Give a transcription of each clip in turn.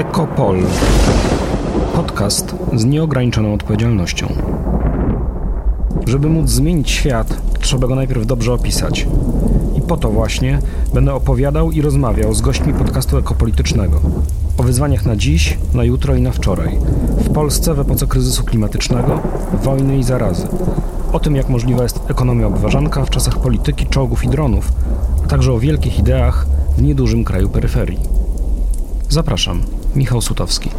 Ekopol. Podcast z nieograniczoną odpowiedzialnością. Żeby móc zmienić świat, trzeba go najpierw dobrze opisać. I po to właśnie będę opowiadał i rozmawiał z gośćmi podcastu ekopolitycznego. O wyzwaniach na dziś, na jutro i na wczoraj. W Polsce w epoce kryzysu klimatycznego, wojny i zarazy. O tym, jak możliwa jest ekonomia obważanka w czasach polityki, czołgów i dronów, a także o wielkich ideach w niedużym kraju peryferii. Zapraszam, Michał Sutowski.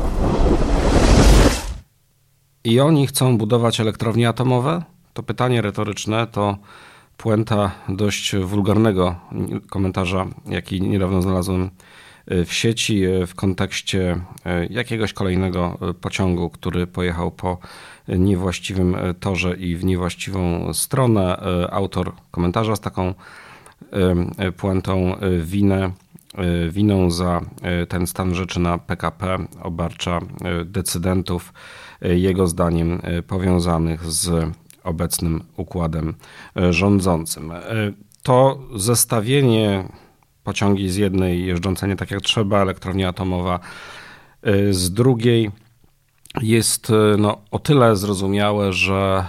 I oni chcą budować elektrownie atomowe? To pytanie retoryczne to puenta dość wulgarnego komentarza, jaki niedawno znalazłem w sieci w kontekście jakiegoś kolejnego pociągu, który pojechał po niewłaściwym torze i w niewłaściwą stronę. Autor komentarza z taką puentą winę winą za ten stan rzeczy na PKP obarcza decydentów, jego zdaniem powiązanych z obecnym układem rządzącym. To zestawienie pociągi z jednej jeżdżące nie tak jak trzeba, elektrownia atomowa z drugiej jest no, o tyle zrozumiałe, że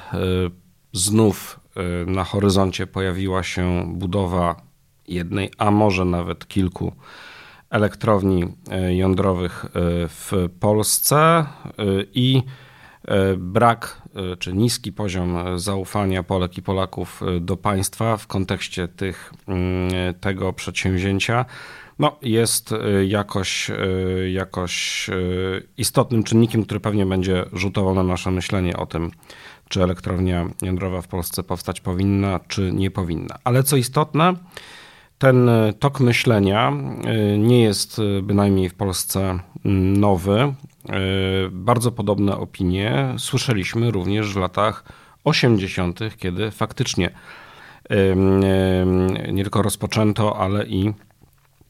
znów na horyzoncie pojawiła się budowa jednej, a może nawet kilku elektrowni jądrowych w Polsce i brak czy niski poziom zaufania Polek i Polaków do państwa w kontekście tych, tego przedsięwzięcia no, jest jakoś, jakoś istotnym czynnikiem, który pewnie będzie rzutował na nasze myślenie o tym, czy elektrownia jądrowa w Polsce powstać powinna, czy nie powinna. Ale co istotne, ten tok myślenia nie jest bynajmniej w Polsce nowy. Bardzo podobne opinie słyszeliśmy również w latach 80., kiedy faktycznie nie tylko rozpoczęto, ale i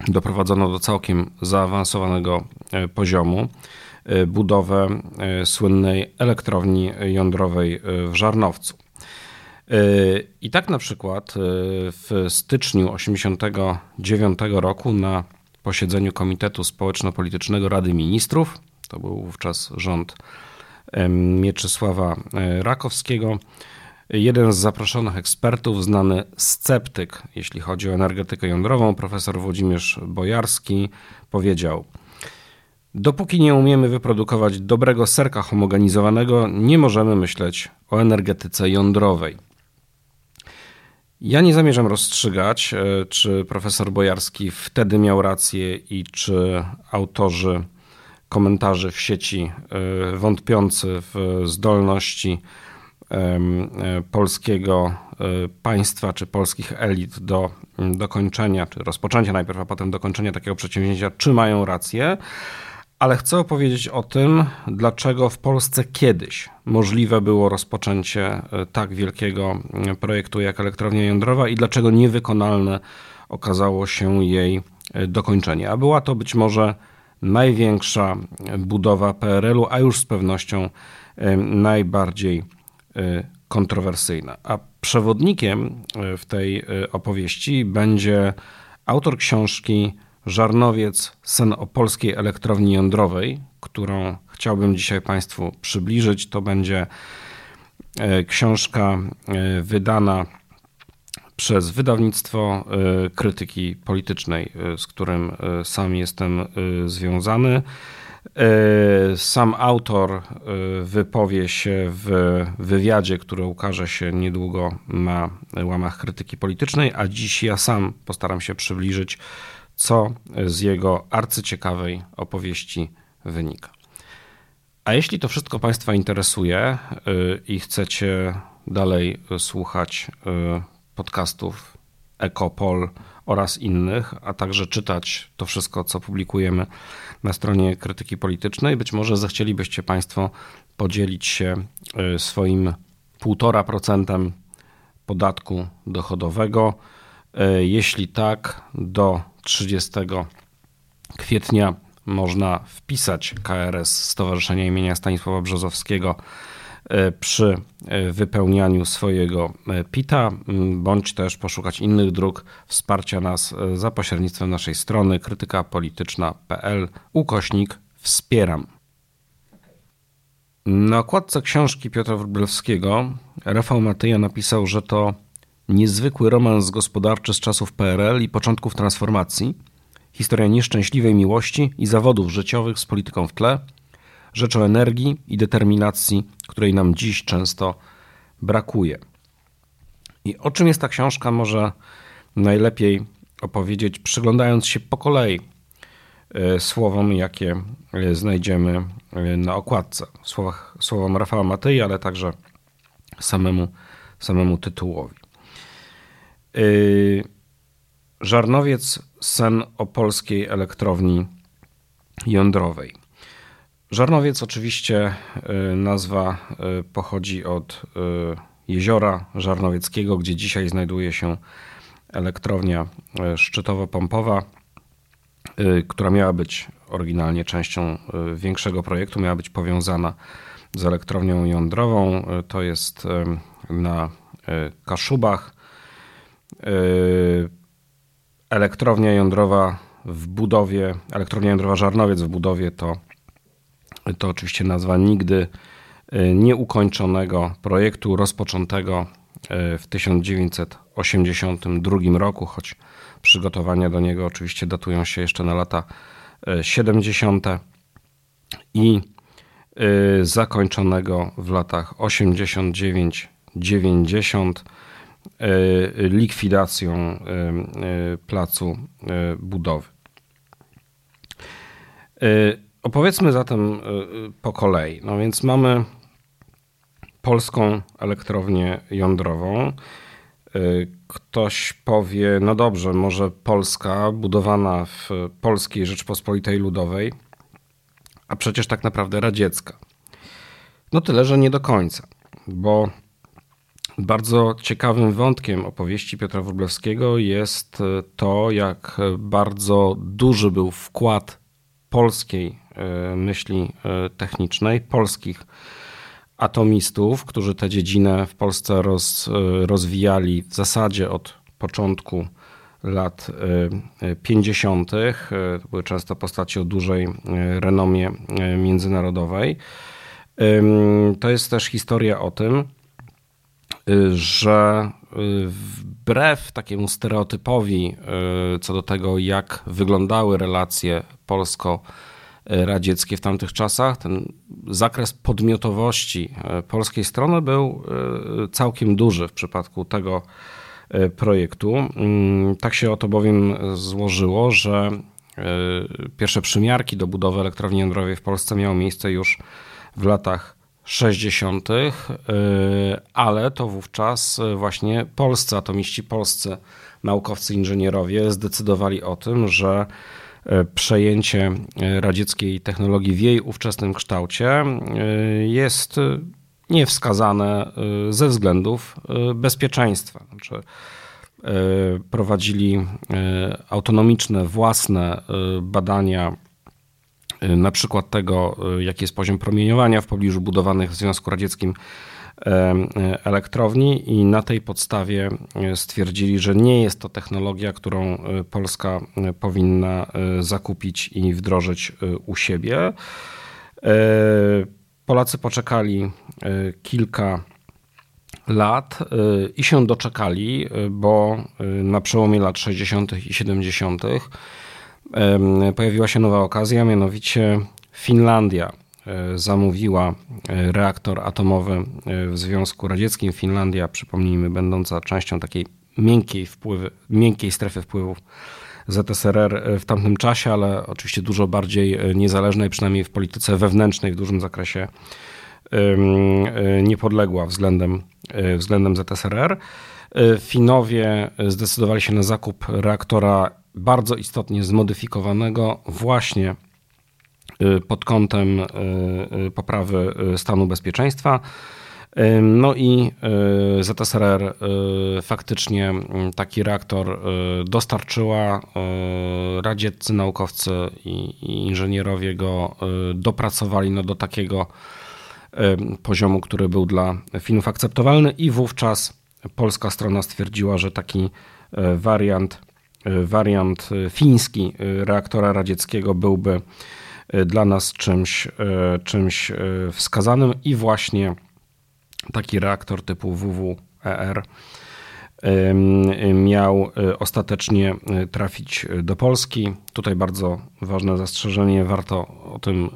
doprowadzono do całkiem zaawansowanego poziomu budowę słynnej elektrowni jądrowej w Żarnowcu. I tak na przykład w styczniu 1989 roku na posiedzeniu Komitetu Społeczno-Politycznego Rady Ministrów, to był wówczas rząd Mieczysława Rakowskiego, jeden z zaproszonych ekspertów, znany sceptyk, jeśli chodzi o energetykę jądrową, profesor Włodzimierz Bojarski, powiedział: Dopóki nie umiemy wyprodukować dobrego serka homogenizowanego, nie możemy myśleć o energetyce jądrowej. Ja nie zamierzam rozstrzygać, czy profesor Bojarski wtedy miał rację i czy autorzy komentarzy w sieci wątpiący w zdolności polskiego państwa czy polskich elit do dokończenia, czy rozpoczęcia najpierw, a potem dokończenia takiego przedsięwzięcia, czy mają rację. Ale chcę opowiedzieć o tym, dlaczego w Polsce kiedyś możliwe było rozpoczęcie tak wielkiego projektu jak elektrownia jądrowa i dlaczego niewykonalne okazało się jej dokończenie. A była to być może największa budowa PRL-u, a już z pewnością najbardziej kontrowersyjna. A przewodnikiem w tej opowieści będzie autor książki Żarnowiec, sen o polskiej elektrowni jądrowej, którą chciałbym dzisiaj Państwu przybliżyć. To będzie książka wydana przez wydawnictwo krytyki politycznej, z którym sam jestem związany. Sam autor wypowie się w wywiadzie, który ukaże się niedługo na łamach krytyki politycznej, a dziś ja sam postaram się przybliżyć co z jego arcyciekawej opowieści wynika. A jeśli to wszystko Państwa interesuje i chcecie dalej słuchać podcastów Ekopol oraz innych, a także czytać to wszystko, co publikujemy na stronie krytyki politycznej, być może zechcielibyście Państwo podzielić się swoim 1,5% podatku dochodowego. Jeśli tak, do 30 kwietnia można wpisać KRS Stowarzyszenia imienia Stanisława Brzozowskiego przy wypełnianiu swojego PITA, bądź też poszukać innych dróg wsparcia nas za pośrednictwem naszej strony krytykapolityczna.pl ukośnik wspieram. Na okładce książki Piotra Wróblewskiego Rafał Matyja napisał, że to niezwykły romans gospodarczy z czasów PRL i początków transformacji, historia nieszczęśliwej miłości i zawodów życiowych z polityką w tle, rzecz o energii i determinacji, której nam dziś często brakuje. I o czym jest ta książka, może najlepiej opowiedzieć, przyglądając się po kolei e, słowom, jakie e, znajdziemy e, na okładce. Słowach, słowom Rafała Matyi, ale także samemu, samemu tytułowi. Żarnowiec sen o polskiej elektrowni jądrowej. Żarnowiec oczywiście nazwa pochodzi od jeziora Żarnowieckiego, gdzie dzisiaj znajduje się elektrownia szczytowo-pompowa, która miała być oryginalnie częścią większego projektu, miała być powiązana z elektrownią jądrową. To jest na Kaszubach. Elektrownia jądrowa w budowie, elektrownia jądrowa Żarnowiec w budowie to, to oczywiście nazwa nigdy nieukończonego projektu rozpoczętego w 1982 roku, choć przygotowania do niego oczywiście datują się jeszcze na lata 70. i zakończonego w latach 89-90 y, likwidacją y, placu budowy. Opowiedzmy zatem po kolei. No więc mamy polską elektrownię jądrową. Ktoś powie, no dobrze, może Polska budowana w Polskiej Rzeczpospolitej Ludowej, a przecież tak naprawdę radziecka. No tyle, że nie do końca, bo bardzo ciekawym wątkiem opowieści Piotra Wróblewskiego jest to, jak bardzo duży był wkład polskiej y, myśli y, technicznej, polskich atomistów, którzy tę dziedzinę w Polsce roz, rozwijali w zasadzie od początku lat 50. E, e, to były często postacie o dużej e, renomie międzynarodowej. To jest też historia o tym, że wbrew takiemu stereotypowi co do tego, jak wyglądały relacje polsko- radzieckie w tamtych czasach, ten zakres podmiotowości polskiej strony był całkiem duży w przypadku tego projektu. Mm, tak się oto bowiem złożyło, że pierwsze przymiarki do budowy elektrowni jądrowej w Polsce miały miejsce już w latach 60., ale to wówczas właśnie polscy atomiści, polscy naukowcy, inżynierowie zdecydowali o tym, że E, przejęcie radzieckiej technologii w jej ówczesnym kształcie jest niewskazane ze względów bezpieczeństwa. Znaczy, prowadzili autonomiczne, własne badania na przykład tego, jaki jest poziom promieniowania w pobliżu budowanych w Związku Radzieckim elektrowni i na tej podstawie stwierdzili, że nie jest to technologia, którą Polska powinna zakupić i wdrożyć u siebie. Polacy poczekali kilka lat i się doczekali, bo na przełomie lat 60. i 70. pojawiła się nowa okazja, mianowicie Finlandia E, zamówiła e, reaktor atomowy e, w Związku Radzieckim. Finlandia, przypomnijmy, będąca częścią takiej miękkiej, wpływy, miękkiej strefy wpływów ZSRR w tamtym czasie, ale oczywiście dużo bardziej niezależnej, przynajmniej w polityce wewnętrznej w dużym zakresie niepodległa względem, względem ZSRR. Finowie zdecydowali się na zakup reaktora bardzo istotnie zmodyfikowanego właśnie Y, pod kątem y, y, poprawy stanu bezpieczeństwa. No i ZSRR faktycznie taki reaktor dostarczyła. Radzieccy naukowcy i inżynierowie go dopracowali no do takiego poziomu, który był dla Finów akceptowalny, i wówczas polska strona stwierdziła, że taki wariant, wariant fiński reaktora radzieckiego byłby dla nas czymś, czymś wskazanym i właśnie taki reaktor typu WWER miał ostatecznie trafić do Polski. Tutaj bardzo ważne zastrzeżenie, warto o tym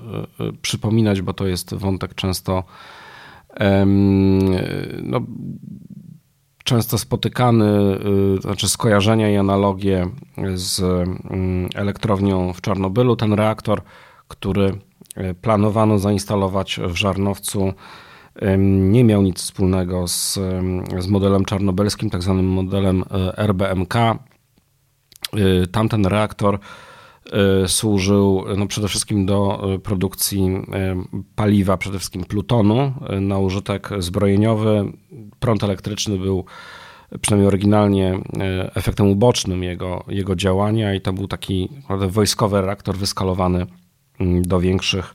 przypominać, bo to jest wątek często no, często spotykany, y, znaczy skojarzenia i analogie z mm, elektrownią w Czarnobylu. Ten reaktor, który y, planowano zainstalować w Żarnowcu, nie miał nic wspólnego z, z modelem czarnobylskim, tak zwanym modelem y, RBMK. Tamten reaktor służył no przede wszystkim do produkcji paliwa, przede wszystkim plutonu na użytek zbrojeniowy. Prąd elektryczny był przynajmniej oryginalnie e, efektem ubocznym jego, jego działania i to był taki wojskowy reaktor wyskalowany mm, do większych,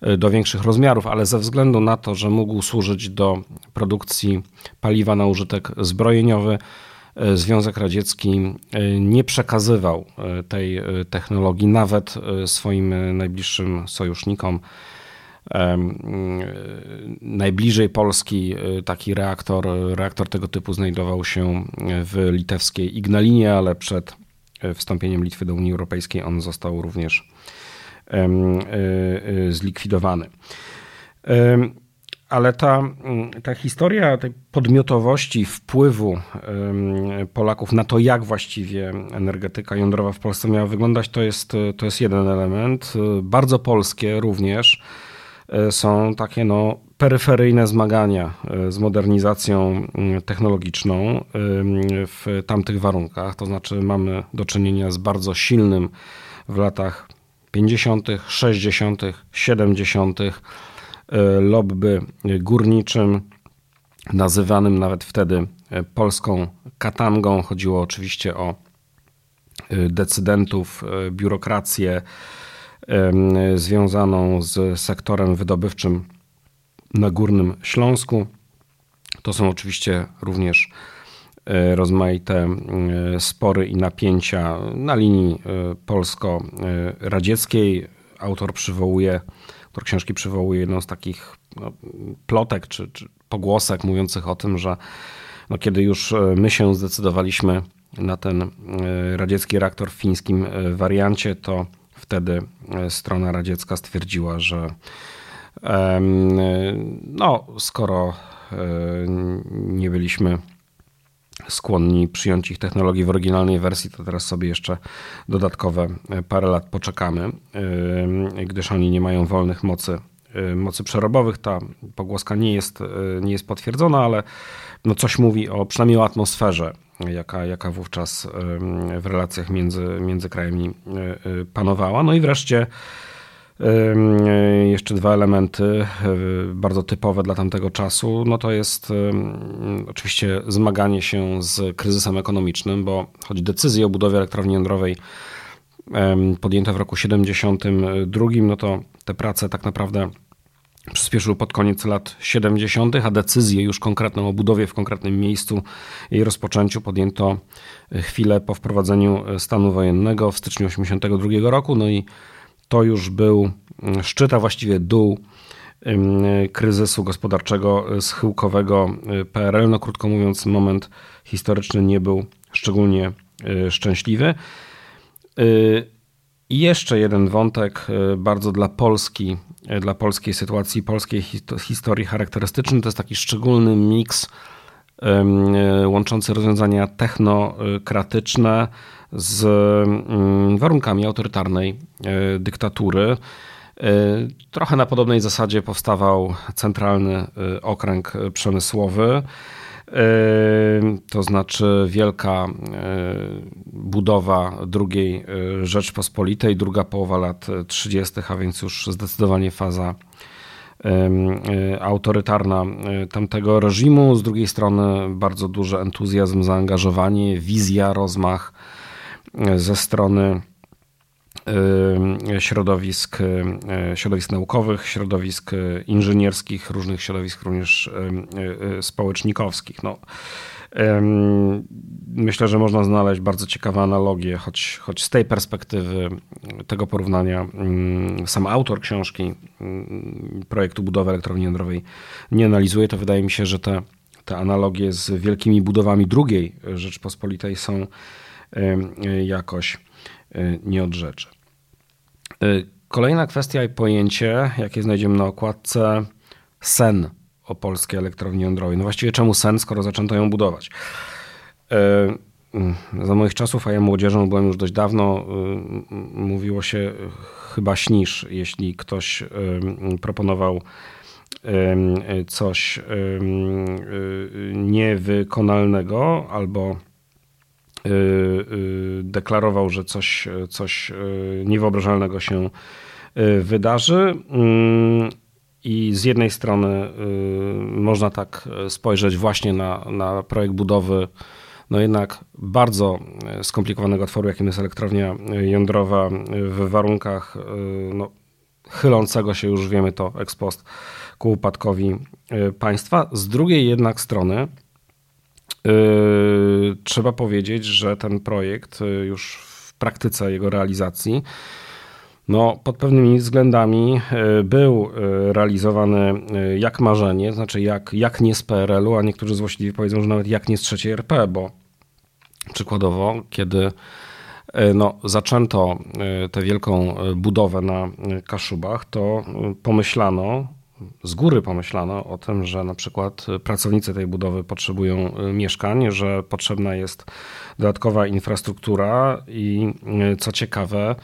e, do większych rozmiarów, ale ze względu na to, że mógł służyć do produkcji paliwa na użytek zbrojeniowy, e, Związek Radziecki nie przekazywał tej technologii nawet swoim najbliższym sojusznikom Najbliżej Polski e, taki reaktor, reaktor tego typu znajdował się w litewskiej Ignalinie, ale przed e, wstąpieniem Litwy do Unii Europejskiej on został również e, zlikwidowany. Ale ta, ta historia tej podmiotowości wpływu Polaków na to, jak właściwie energetyka jądrowa w Polsce miała wyglądać, to jest, to jest jeden element. Bardzo polskie również E, są takie no, peryferyjne zmagania e, z modernizacją mm, technologiczną w tamtych warunkach. To znaczy mamy do czynienia z bardzo silnym w latach 50., 60., 70. lobby górniczym, nazywanym nawet wtedy polską katangą. Chodziło oczywiście o decydentów, biurokrację, związaną z sektorem wydobywczym na Górnym Śląsku. To są oczywiście również e, rozmaite e, spory i napięcia na linii e, polsko-radzieckiej. Autor przywołuje, autor książki przywołuje jedną z takich no, plotek czy, czy, pogłosek mówiących o tym, że no, kiedy już my się zdecydowaliśmy na ten radziecki reaktor w fińskim wariancie, to Wtedy e, strona radziecka stwierdziła, że no, skoro e, nie byliśmy skłonni przyjąć ich technologii w oryginalnej wersji, to teraz sobie jeszcze dodatkowe e, parę lat poczekamy, gdyż oni nie mają wolnych mocy, mocy przerobowych. Ta pogłoska nie jest, nie jest potwierdzona, ale no coś mówi o przynajmniej o atmosferze jaka, jaka wówczas w relacjach między, między krajami e, e, panowała. No i wreszcie jeszcze dwa elementy e, bardzo typowe dla tamtego czasu. No to jest oczywiście zmaganie się z kryzysem ekonomicznym, bo choć decyzje o budowie elektrowni jądrowej podjęte w roku 72, no to te prace tak naprawdę przyspieszył pod koniec lat 70., a decyzję już konkretną o budowie w konkretnym miejscu i rozpoczęciu podjęto chwilę po wprowadzeniu stanu wojennego w styczniu 82 roku. No i to już był szczyt, a właściwie dół kryzysu gospodarczego schyłkowego PRL. No krótko mówiąc, moment historyczny nie był szczególnie e, szczęśliwy. E, i jeszcze jeden wątek bardzo dla Polski dla polskiej sytuacji, polskiej historii charakterystyczny. To jest taki szczególny miks łączący rozwiązania technokratyczne z mm, warunkami autorytarnej e, dyktatury. E, trochę na podobnej zasadzie powstawał centralny e, okręg przemysłowy. To znaczy wielka budowa drugiej Rzeczpospolitej, druga połowa lat 30., a więc już zdecydowanie faza autorytarna tamtego reżimu. Z drugiej strony bardzo duży entuzjazm, zaangażowanie, wizja, rozmach ze strony środowisk, środowisk naukowych, środowisk inżynierskich, różnych środowisk również społecznikowskich. No, Myślę, że można znaleźć bardzo ciekawe analogie, choć, choć z tej perspektywy tego porównania mm, sam autor książki mm, projektu budowy elektrowni jądrowej nie analizuje, to wydaje mi się, że te, te analogie z wielkimi budowami drugiej Rzeczpospolitej są jakoś e, nie od rzeczy. E, kolejna kwestia i pojęcie, jakie znajdziemy na okładce, sen o polskiej elektrowni jądrowej. No właściwie czemu sen, skoro zaczęto ją budować? E, mm, za moich czasów, a ja młodzieżą byłem już dość dawno, mówiło się chyba śnisz, jeśli ktoś proponował coś niewykonalnego albo deklarował, że coś, coś y, niewyobrażalnego się wydarzy. Mm, I z jednej strony można tak spojrzeć właśnie na, na projekt budowy no jednak bardzo skomplikowanego otworu, jakim jest elektrownia jądrowa w warunkach no, chylącego się, już wiemy to ex post, ku upadkowi państwa. Z drugiej jednak strony trzeba powiedzieć, że ten projekt yy, już w praktyce jego realizacji no, pod pewnymi względami yy, był realizowany jak marzenie, znaczy jak, jak nie z PRL-u, a niektórzy złośliwie powiedzą, że nawet jak nie z trzeciej RP, bo przykładowo, kiedy no, zaczęto tę wielką budowę na Kaszubach, to pomyślano, z góry pomyślano o tym, że na przykład pracownicy tej budowy potrzebują y, mieszkań, że potrzebna jest dodatkowa infrastruktura i y, co ciekawe,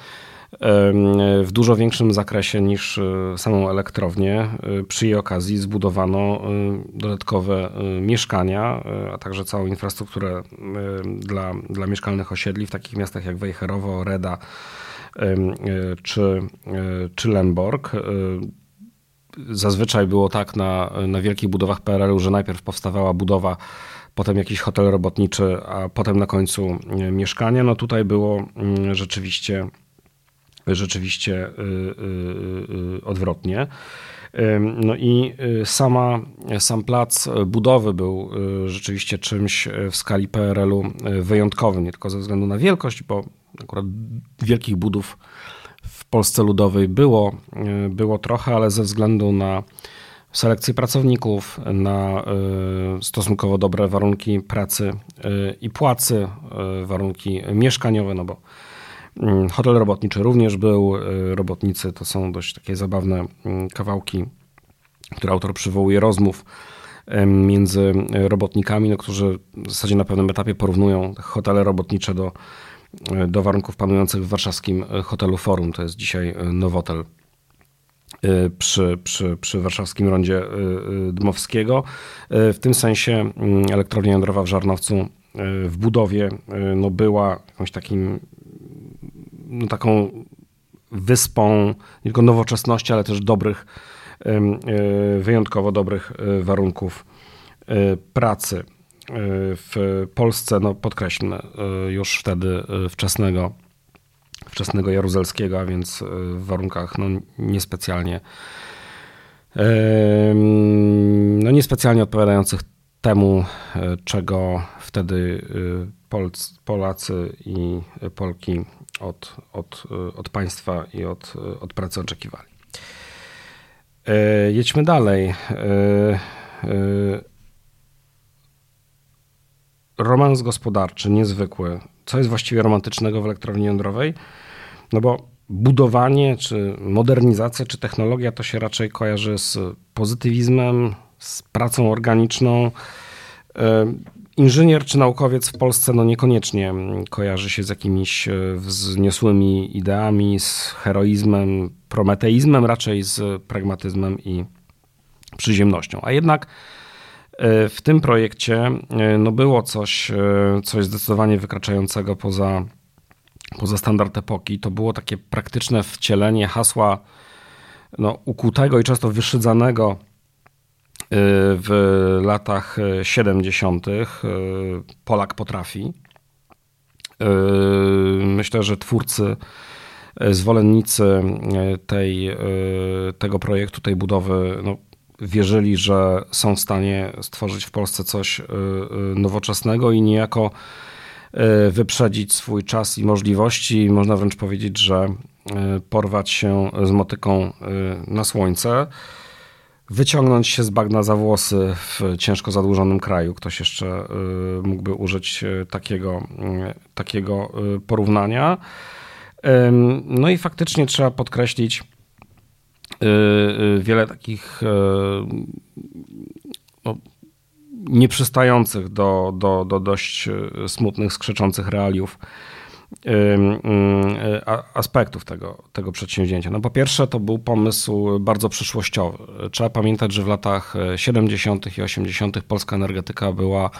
w dużo większym zakresie niż y, samą elektrownię. Przy jej okazji zbudowano dodatkowe mieszkania, a także całą infrastrukturę dla, dla mieszkalnych osiedli w takich miastach jak Wejherowo, Reda czy, czy Lemborg zazwyczaj było tak na, na wielkich budowach PRL-u, że najpierw powstawała budowa, potem jakiś hotel robotniczy, a potem na końcu e, mieszkanie. No tutaj było mm, rzeczywiście, rzeczywiście y, y, odwrotnie. No i sama, sam plac budowy był rzeczywiście czymś w skali PRL-u wyjątkowym, nie tylko ze względu na wielkość, bo akurat wielkich budów Polsce Ludowej było, e, było trochę, ale ze względu na selekcję pracowników, na e, stosunkowo dobre warunki pracy e, i płacy, warunki mieszkaniowe, no bo mm, hotel robotniczy również był. Robotnicy to są dość takie zabawne mm, kawałki, które autor przywołuje rozmów między robotnikami, no, którzy w zasadzie na pewnym etapie porównują hotele robotnicze do do warunków panujących w warszawskim hotelu Forum. To jest dzisiaj e, Nowotel e, przy, przy, przy warszawskim rondzie e, Dmowskiego. W tym sensie mm, elektrownia jądrowa w Żarnowcu w budowie no była jakąś takim, no taką wyspą nie tylko nowoczesności, ale też dobrych, wyjątkowo dobrych warunków pracy w Polsce, no podkreślmy, y, już wtedy y, wczesnego, wczesnego Jaruzelskiego, a więc y, w warunkach no, niespecjalnie no, niespecjalnie odpowiadających temu, czego wtedy Polacy i Polki od, od, od państwa i od, od pracy oczekiwali. Jedźmy dalej romans gospodarczy niezwykły. Co jest właściwie romantycznego w elektrowni jądrowej? No bo budowanie, czy modernizacja, czy technologia to się raczej kojarzy z pozytywizmem, z pracą organiczną. E, inżynier czy naukowiec w Polsce no niekoniecznie kojarzy się z jakimiś e, wzniosłymi ideami, z heroizmem, prometeizmem, raczej z pragmatyzmem i przyziemnością. A jednak w tym projekcie e, no było coś, e, coś zdecydowanie wykraczającego poza, poza standard epoki. To było takie praktyczne wcielenie hasła no, ukutego i często wyszydzanego w latach 70. Polak potrafi. Myślę, że twórcy, zwolennicy tej, tego projektu, tej budowy, no, wierzyli, że są w stanie stworzyć w Polsce coś nowoczesnego i niejako wyprzedzić swój czas i możliwości. Można wręcz powiedzieć, że porwać się z motyką na słońce wyciągnąć się z bagna za włosy w ciężko zadłużonym kraju. Ktoś jeszcze y, mógłby użyć y, takiego, y, takiego porównania. No i faktycznie trzeba podkreślić wiele takich no, nieprzystających do, do, do dość smutnych, skrzeczących realiów aspektów tego, tego przedsięwzięcia. No po pierwsze, to był pomysł bardzo przyszłościowy. Trzeba pamiętać, że w latach 70. i 80. polska energetyka była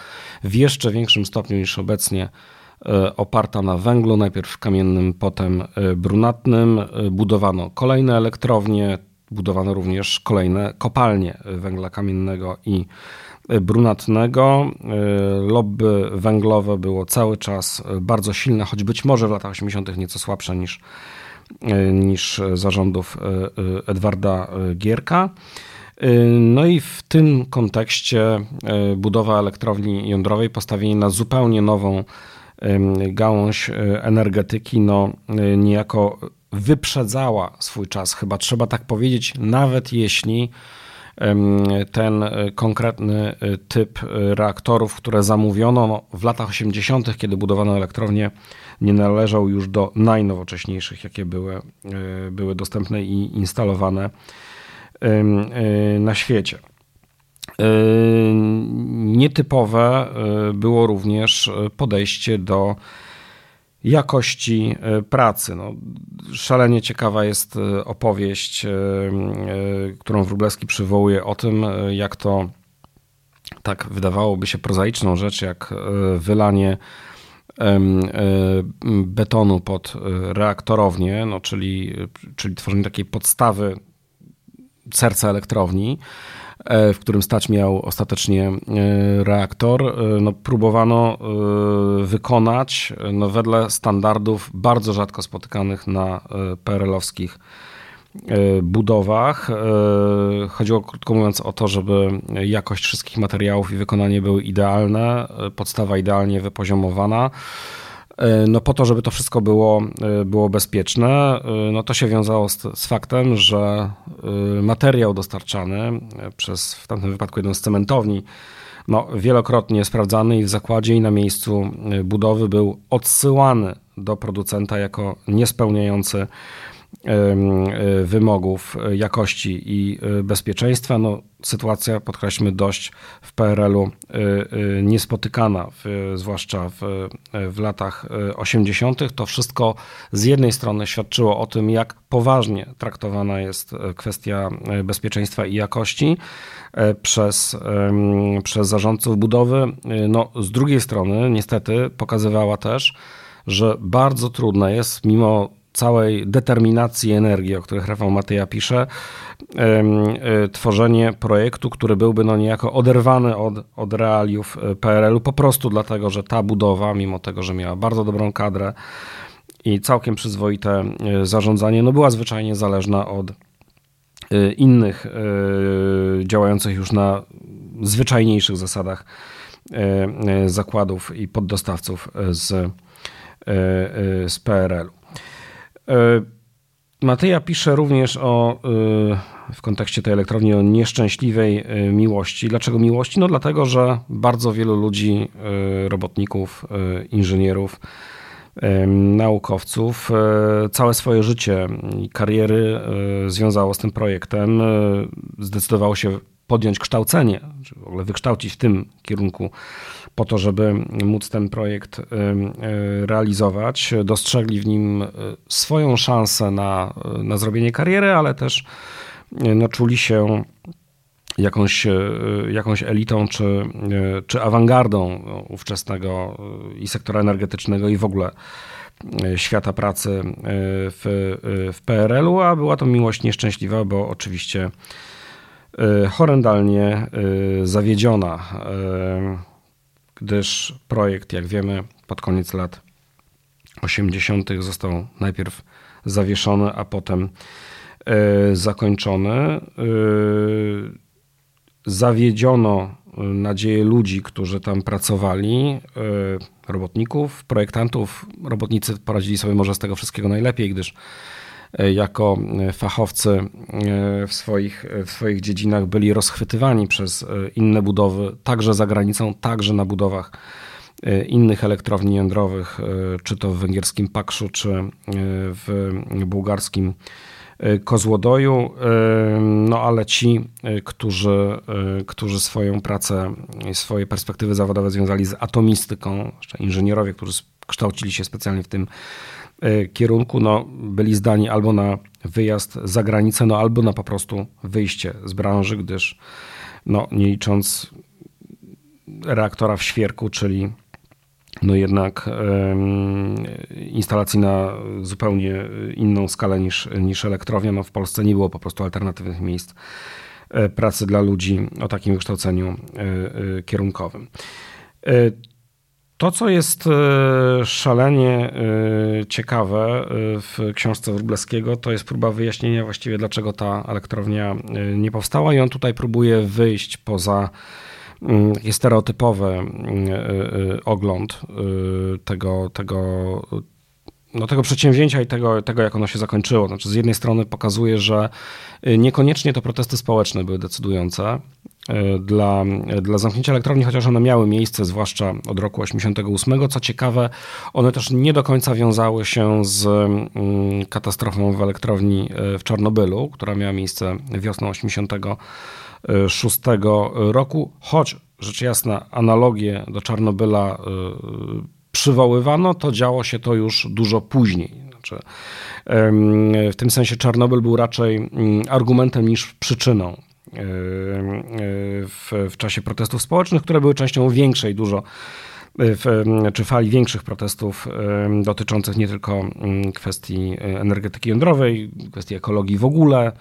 w jeszcze większym stopniu niż obecnie oparta na węglu, najpierw kamiennym, potem e, brunatnym. E, budowano kolejne elektrownie, budowano również kolejne kopalnie węgla kamiennego i brunatnego. Lobby węglowe było cały czas bardzo silne, choć być może w latach 80. nieco słabsze niż, niż zarządów Edwarda Gierka. No i w tym kontekście budowa elektrowni jądrowej, postawienie na zupełnie nową gałąź energetyki, no niejako wyprzedzała swój czas, chyba trzeba tak powiedzieć, nawet jeśli ten e, konkretny e, typ e, reaktorów, które zamówiono no, w latach 80., kiedy budowano elektrownię, nie należał już do najnowocześniejszych, jakie były, były dostępne i instalowane na świecie. Nietypowe było również podejście do jakości pracy. No, szalenie ciekawa jest opowieść, którą Wróblewski przywołuje o tym, jak to tak wydawałoby się prozaiczną rzecz, jak wylanie betonu pod reaktorownię, no, czyli, czyli tworzenie takiej podstawy serca elektrowni, w którym stać miał ostatecznie e, reaktor, e, no, próbowano wykonać no, wedle standardów bardzo rzadko spotykanych na PRL-owskich budowach. Chodziło krótko mówiąc o to, żeby jakość wszystkich materiałów i wykonanie były idealne, podstawa idealnie wypoziomowana. E, no po to, żeby to wszystko było, e, było bezpieczne, e, no to się wiązało z, z, faktem, że materiał dostarczany przez w tamtym wypadku jedną z cementowni, no, wielokrotnie sprawdzany i w zakładzie i na miejscu budowy był odsyłany do producenta jako niespełniający wymogów e, jakości i e, bezpieczeństwa. No, sytuacja, podkreślmy, dość w PRL-u niespotykana, zwłaszcza w, w latach 80. To wszystko z jednej strony świadczyło o tym, jak poważnie traktowana jest kwestia bezpieczeństwa i jakości przez, przez zarządców budowy. No, z drugiej strony, niestety, pokazywała też, że bardzo trudne jest, mimo całej determinacji energii, o których Rafał Mateja pisze, e, tworzenie projektu, który byłby no niejako oderwany od, od realiów e, PRL-u, po prostu dlatego, że ta budowa, mimo tego, że miała bardzo dobrą kadrę i całkiem przyzwoite e, zarządzanie, no była zwyczajnie zależna od innych działających już na zwyczajniejszych zasadach zakładów i poddostawców z, z PRL-u. E, Mateja pisze również o, e, w kontekście tej elektrowni o nieszczęśliwej e, miłości. Dlaczego miłości? No dlatego, że bardzo wielu ludzi, robotników, inżynierów, naukowców całe swoje życie i kariery związało z tym projektem. Zdecydowało się podjąć kształcenie, czy w ogóle wykształcić w tym kierunku po to, żeby móc ten projekt y, y, realizować. Dostrzegli w nim y, swoją szansę na, na zrobienie kariery, ale też no, czuli się jakąś, jakąś elitą czy, czy awangardą ówczesnego i sektora energetycznego i w ogóle świata pracy w, w PRL-u, a była to miłość nieszczęśliwa, bo oczywiście horrendalnie zawiedziona gdyż projekt, jak wiemy, pod koniec lat 80. został najpierw zawieszony, a potem e, zakończony. E, zawiedziono nadzieję ludzi, którzy tam pracowali, robotników, projektantów. Robotnicy poradzili sobie może z tego wszystkiego najlepiej, gdyż jako fachowcy w swoich, w swoich dziedzinach byli rozchwytywani przez inne budowy, także za granicą, także na budowach E, innych elektrowni jądrowych, e, czy to w węgierskim Pakszu, czy e, w bułgarskim Kozłodoju, no ale ci, którzy, którzy swoją pracę i swoje perspektywy zawodowe związali z atomistyką, inżynierowie, którzy kształcili się specjalnie w tym kierunku, no, byli zdani albo na wyjazd za granicę, no, albo na po prostu wyjście z branży, gdyż no, nie licząc reaktora w świerku, czyli no jednak instalacji na zupełnie inną skalę niż, niż elektrownia. No w Polsce nie było po prostu alternatywnych miejsc e, pracy dla ludzi o takim wykształceniu e, e, kierunkowym. To, co jest szalenie ciekawe w książce Wróblewskiego, to jest próba wyjaśnienia właściwie, dlaczego ta elektrownia nie powstała, i on tutaj próbuje wyjść poza taki stereotypowy mm, y, y, ogląd tego, tego, no, tego przedsięwzięcia i tego, tego, jak ono się zakończyło. Znaczy, z jednej strony pokazuje, że niekoniecznie to protesty społeczne były decydujące dla, dla zamknięcia elektrowni, chociaż one miały miejsce, zwłaszcza od roku 88. Co ciekawe, one też nie do końca wiązały się z mm, katastrofą w elektrowni w Czarnobylu, która miała miejsce wiosną 80 2006 roku, choć rzecz jasna analogię do Czarnobyla y, przywoływano, to działo się to już dużo później. Znaczy, w tym sensie Czarnobyl był raczej mm, argumentem niż przyczyną y, w, w czasie protestów społecznych, które były częścią większej dużo y, w, czy fali większych protestów dotyczących nie tylko mm, kwestii energetyki jądrowej, kwestii ekologii w ogóle,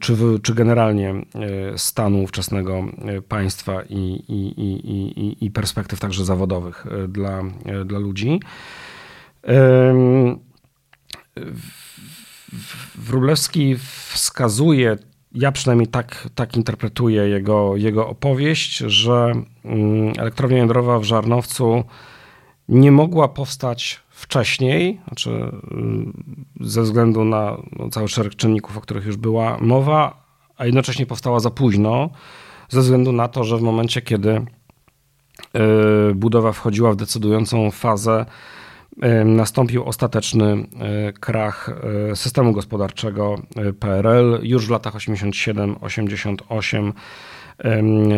czy, czy generalnie e, stanu ówczesnego e, państwa i, i, i, i perspektyw także zawodowych e, dla, dla ludzi. Wróblewski wskazuje, ja przynajmniej tak, tak interpretuję jego, jego opowieść, że mm, elektrownia jądrowa w Żarnowcu nie mogła powstać wcześniej, znaczy y, ze względu na no, cały szereg czynników, o których już była mowa, a jednocześnie powstała za późno, ze względu na to, że w momencie, kiedy y, budowa wchodziła w decydującą fazę, y, nastąpił ostateczny krach systemu gospodarczego PRL już w latach 87-88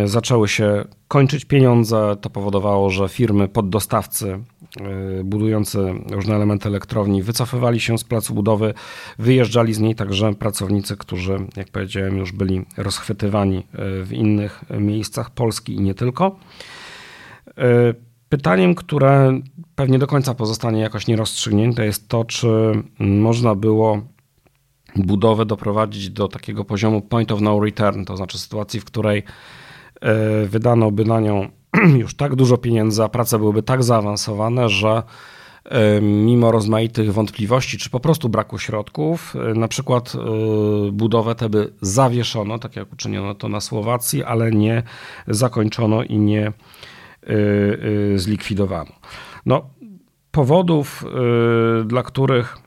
zaczęły się kończyć pieniądze. To powodowało, że firmy poddostawcy e, budujący różne elementy elektrowni wycofywali się z placu budowy, wyjeżdżali z niej także pracownicy, którzy, jak powiedziałem, już byli rozchwytywani e, w innych miejscach Polski i nie tylko. E, pytaniem, które pewnie do końca pozostanie jakoś nierozstrzygnięte, jest to, czy można było budowę doprowadzić do takiego poziomu point of no return, to znaczy sytuacji, w której e, wydano by na nią już tak dużo pieniędzy, a prace byłyby tak zaawansowane, że e, mimo rozmaitych wątpliwości, czy po prostu braku środków, e, na przykład budowę tę by zawieszono, tak jak uczyniono to na Słowacji, ale nie zakończono i nie zlikwidowano. No, powodów, dla których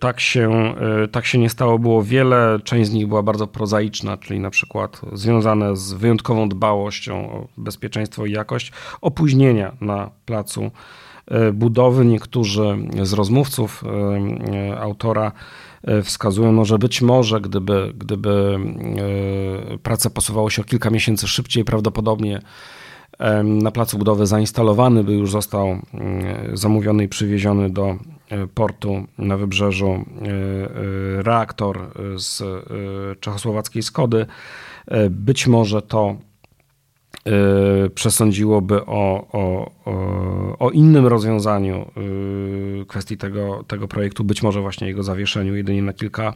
tak się, y, tak się nie stało, było wiele. Część z nich była bardzo prozaiczna, czyli na przykład związane z wyjątkową dbałością o bezpieczeństwo i jakość, opóźnienia na placu y, budowy. Niektórzy z rozmówców autora wskazują, no, że być może gdyby, gdyby prace posuwały się o kilka miesięcy szybciej, prawdopodobnie na placu budowy zainstalowany by już został mm, zamówiony i przywieziony do e, portu na wybrzeżu e, e, reaktor z czechosłowackiej Skody. Być może to przesądziłoby o, o, o, innym rozwiązaniu kwestii tego, tego projektu, być może właśnie jego zawieszeniu jedynie na kilka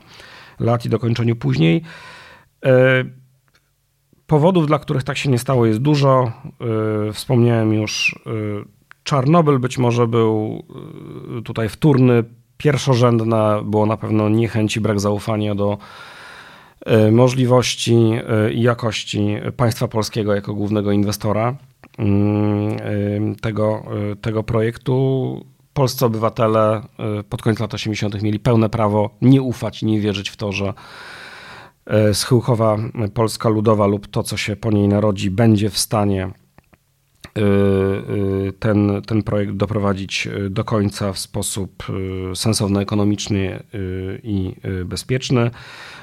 lat i dokończeniu później. Powodów, dla których tak się nie stało, jest dużo. Y, wspomniałem już, y, Czarnobyl być może był y, tutaj wtórny. Pierwszorzędna było na pewno niechęć i brak zaufania do możliwości i jakości państwa polskiego jako głównego inwestora mm, tego, tego projektu. Polscy obywatele pod koniec lat 80. mieli pełne prawo nie ufać, nie wierzyć w to, że schyłkowa Polska Ludowa lub to, co się po niej narodzi, będzie w stanie y, ten, ten projekt doprowadzić do końca w sposób sensowny, ekonomiczny i bezpieczny.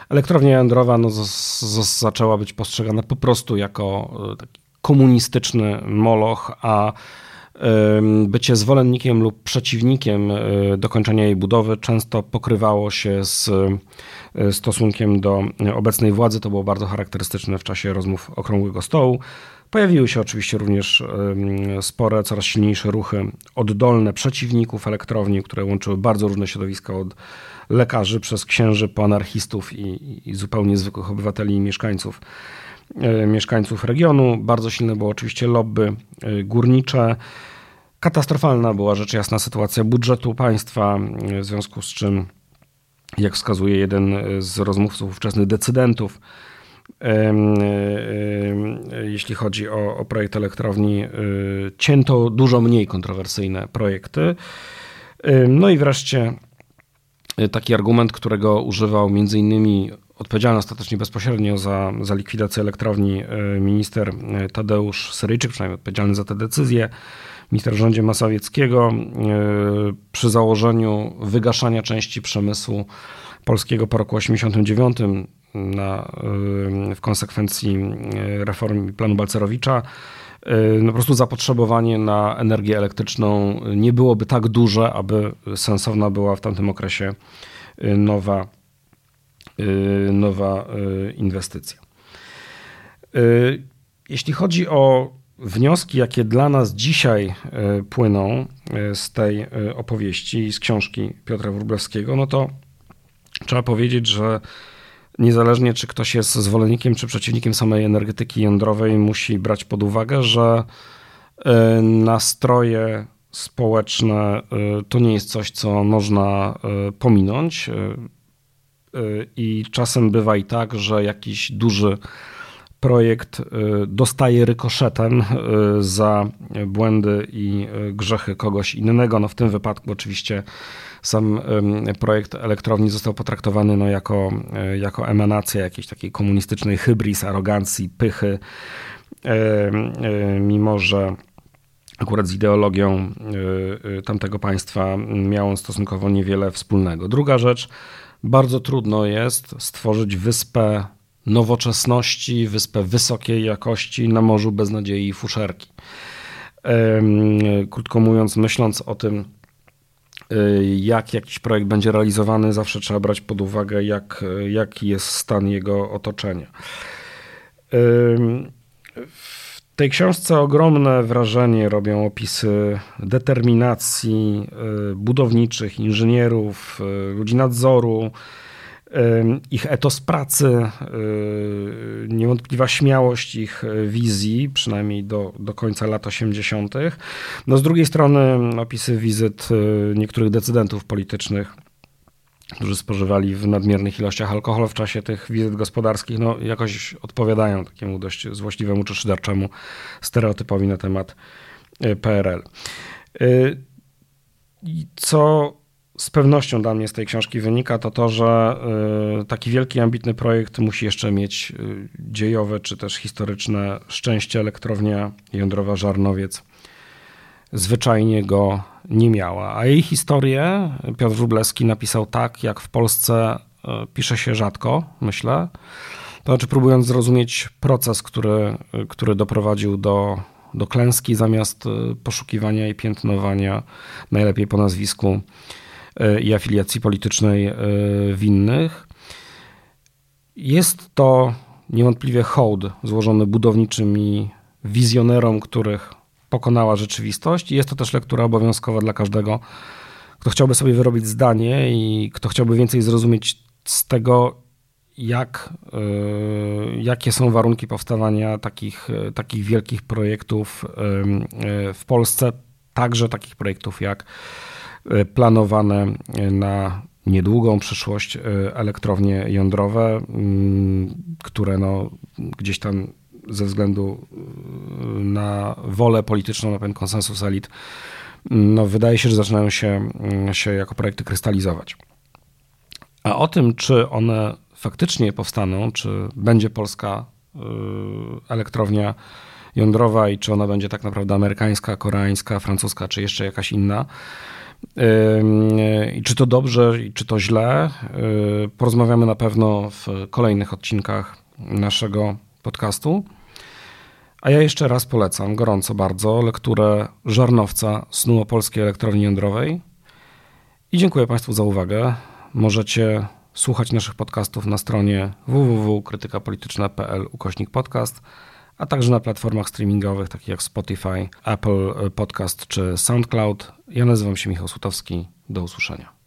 Elektrownia jądrowa no, z, z, zaczęła być postrzegana po prostu jako taki komunistyczny moloch, a bycie zwolennikiem lub przeciwnikiem dokończenia jej budowy często pokrywało się z stosunkiem do obecnej władzy. To było bardzo charakterystyczne w czasie rozmów Okrągłego Stołu. Pojawiły się oczywiście również spore, coraz silniejsze ruchy oddolne przeciwników elektrowni, które łączyły bardzo różne środowiska od lekarzy przez księży po anarchistów i, i zupełnie zwykłych obywateli i mieszkańców e, mieszkańców regionu. Bardzo silne było oczywiście lobby e, górnicze. Katastrofalna była rzecz jasna sytuacja budżetu państwa, w związku z czym, jak wskazuje jeden z rozmówców ówczesnych decydentów, jeśli chodzi o, o projekt elektrowni, cięto dużo mniej kontrowersyjne projekty. No i wreszcie taki argument, którego używał między innymi odpowiedzialny ostatecznie bezpośrednio za, za likwidację elektrowni y, minister Tadeusz Syryjczyk, przynajmniej odpowiedzialny za tę decyzję, minister w rządzie Masowieckiego, przy założeniu wygaszania części przemysłu polskiego po roku 1989 na, w konsekwencji reformy planu Balcerowicza, no po prostu zapotrzebowanie na energię elektryczną nie byłoby tak duże, aby sensowna była w tamtym okresie nowa, nowa inwestycja. Jeśli chodzi o wnioski, jakie dla nas dzisiaj płyną z tej opowieści, z książki Piotra Wróblewskiego, no to trzeba powiedzieć, że niezależnie czy ktoś jest zwolennikiem czy przeciwnikiem samej energetyki jądrowej, musi brać pod uwagę, że nastroje społeczne to nie jest coś, co można pominąć. I czasem bywa i tak, że jakiś duży projekt dostaje rykoszetem za błędy i grzechy kogoś innego. No w tym wypadku oczywiście sam projekt elektrowni został potraktowany no, jako, jako emanacja jakiejś takiej komunistycznej hybris, arogancji, pychy, mimo że akurat z ideologią tamtego państwa miał on stosunkowo niewiele wspólnego. Druga rzecz, bardzo trudno jest stworzyć wyspę nowoczesności, wyspę wysokiej jakości na morzu bez nadziei i fuszerki. Krótko mówiąc, myśląc o tym, Y, jak jakiś projekt będzie realizowany, zawsze trzeba brać pod uwagę, jak, jaki jest stan jego otoczenia. Tej książce ogromne wrażenie robią opisy determinacji y, budowniczych, inżynierów, y, ludzi nadzoru, ich etos pracy, niewątpliwa śmiałość ich wizji, przynajmniej do, do końca lat 80. No z drugiej strony opisy wizyt niektórych decydentów politycznych, którzy spożywali w nadmiernych ilościach alkohol w czasie tych wizyt gospodarskich, no jakoś odpowiadają takiemu dość złośliwemu czy szyderczemu stereotypowi na temat PRL. Co z pewnością dla mnie z tej książki wynika, to to, że y, taki wielki, ambitny projekt musi jeszcze mieć y, dziejowe czy też historyczne szczęście. Elektrownia jądrowa Żarnowiec zwyczajnie go nie miała. A jej historię Piotr Wróblewski napisał tak, jak w Polsce y, pisze się rzadko, myślę. To znaczy, próbując zrozumieć proces, który, który doprowadził do, do klęski, zamiast poszukiwania i piętnowania, najlepiej po nazwisku i afiliacji politycznej e, winnych. Jest to niewątpliwie hołd złożony budowniczymi wizjonerom, których pokonała rzeczywistość. Jest to też lektura obowiązkowa dla każdego, kto chciałby sobie wyrobić zdanie i kto chciałby więcej zrozumieć z tego, jak, e, jakie są warunki powstawania takich, e, takich wielkich projektów w Polsce, także takich projektów jak E, planowane na niedługą przyszłość elektrownie jądrowe, mm, które no gdzieś tam ze względu na wolę polityczną, na pewien konsensus elit, no wydaje się, że zaczynają się, się jako projekty krystalizować. A o tym, czy one faktycznie powstaną, czy będzie polska y, elektrownia jądrowa i czy ona będzie tak naprawdę amerykańska, koreańska, francuska, czy jeszcze jakaś inna, i czy to dobrze, i czy to źle, y, porozmawiamy na pewno w kolejnych odcinkach naszego podcastu. A ja jeszcze raz polecam gorąco bardzo lekturę Żarnowca Snu o Polskiej Elektrowni Jądrowej. I dziękuję Państwu za uwagę. Możecie słuchać naszych podcastów na stronie www.krytykapolityczna.pl ukośnik podcast, a także na platformach streamingowych takich jak Spotify, Apple Podcast czy SoundCloud. Ja nazywam się Michał Sutowski. Do usłyszenia.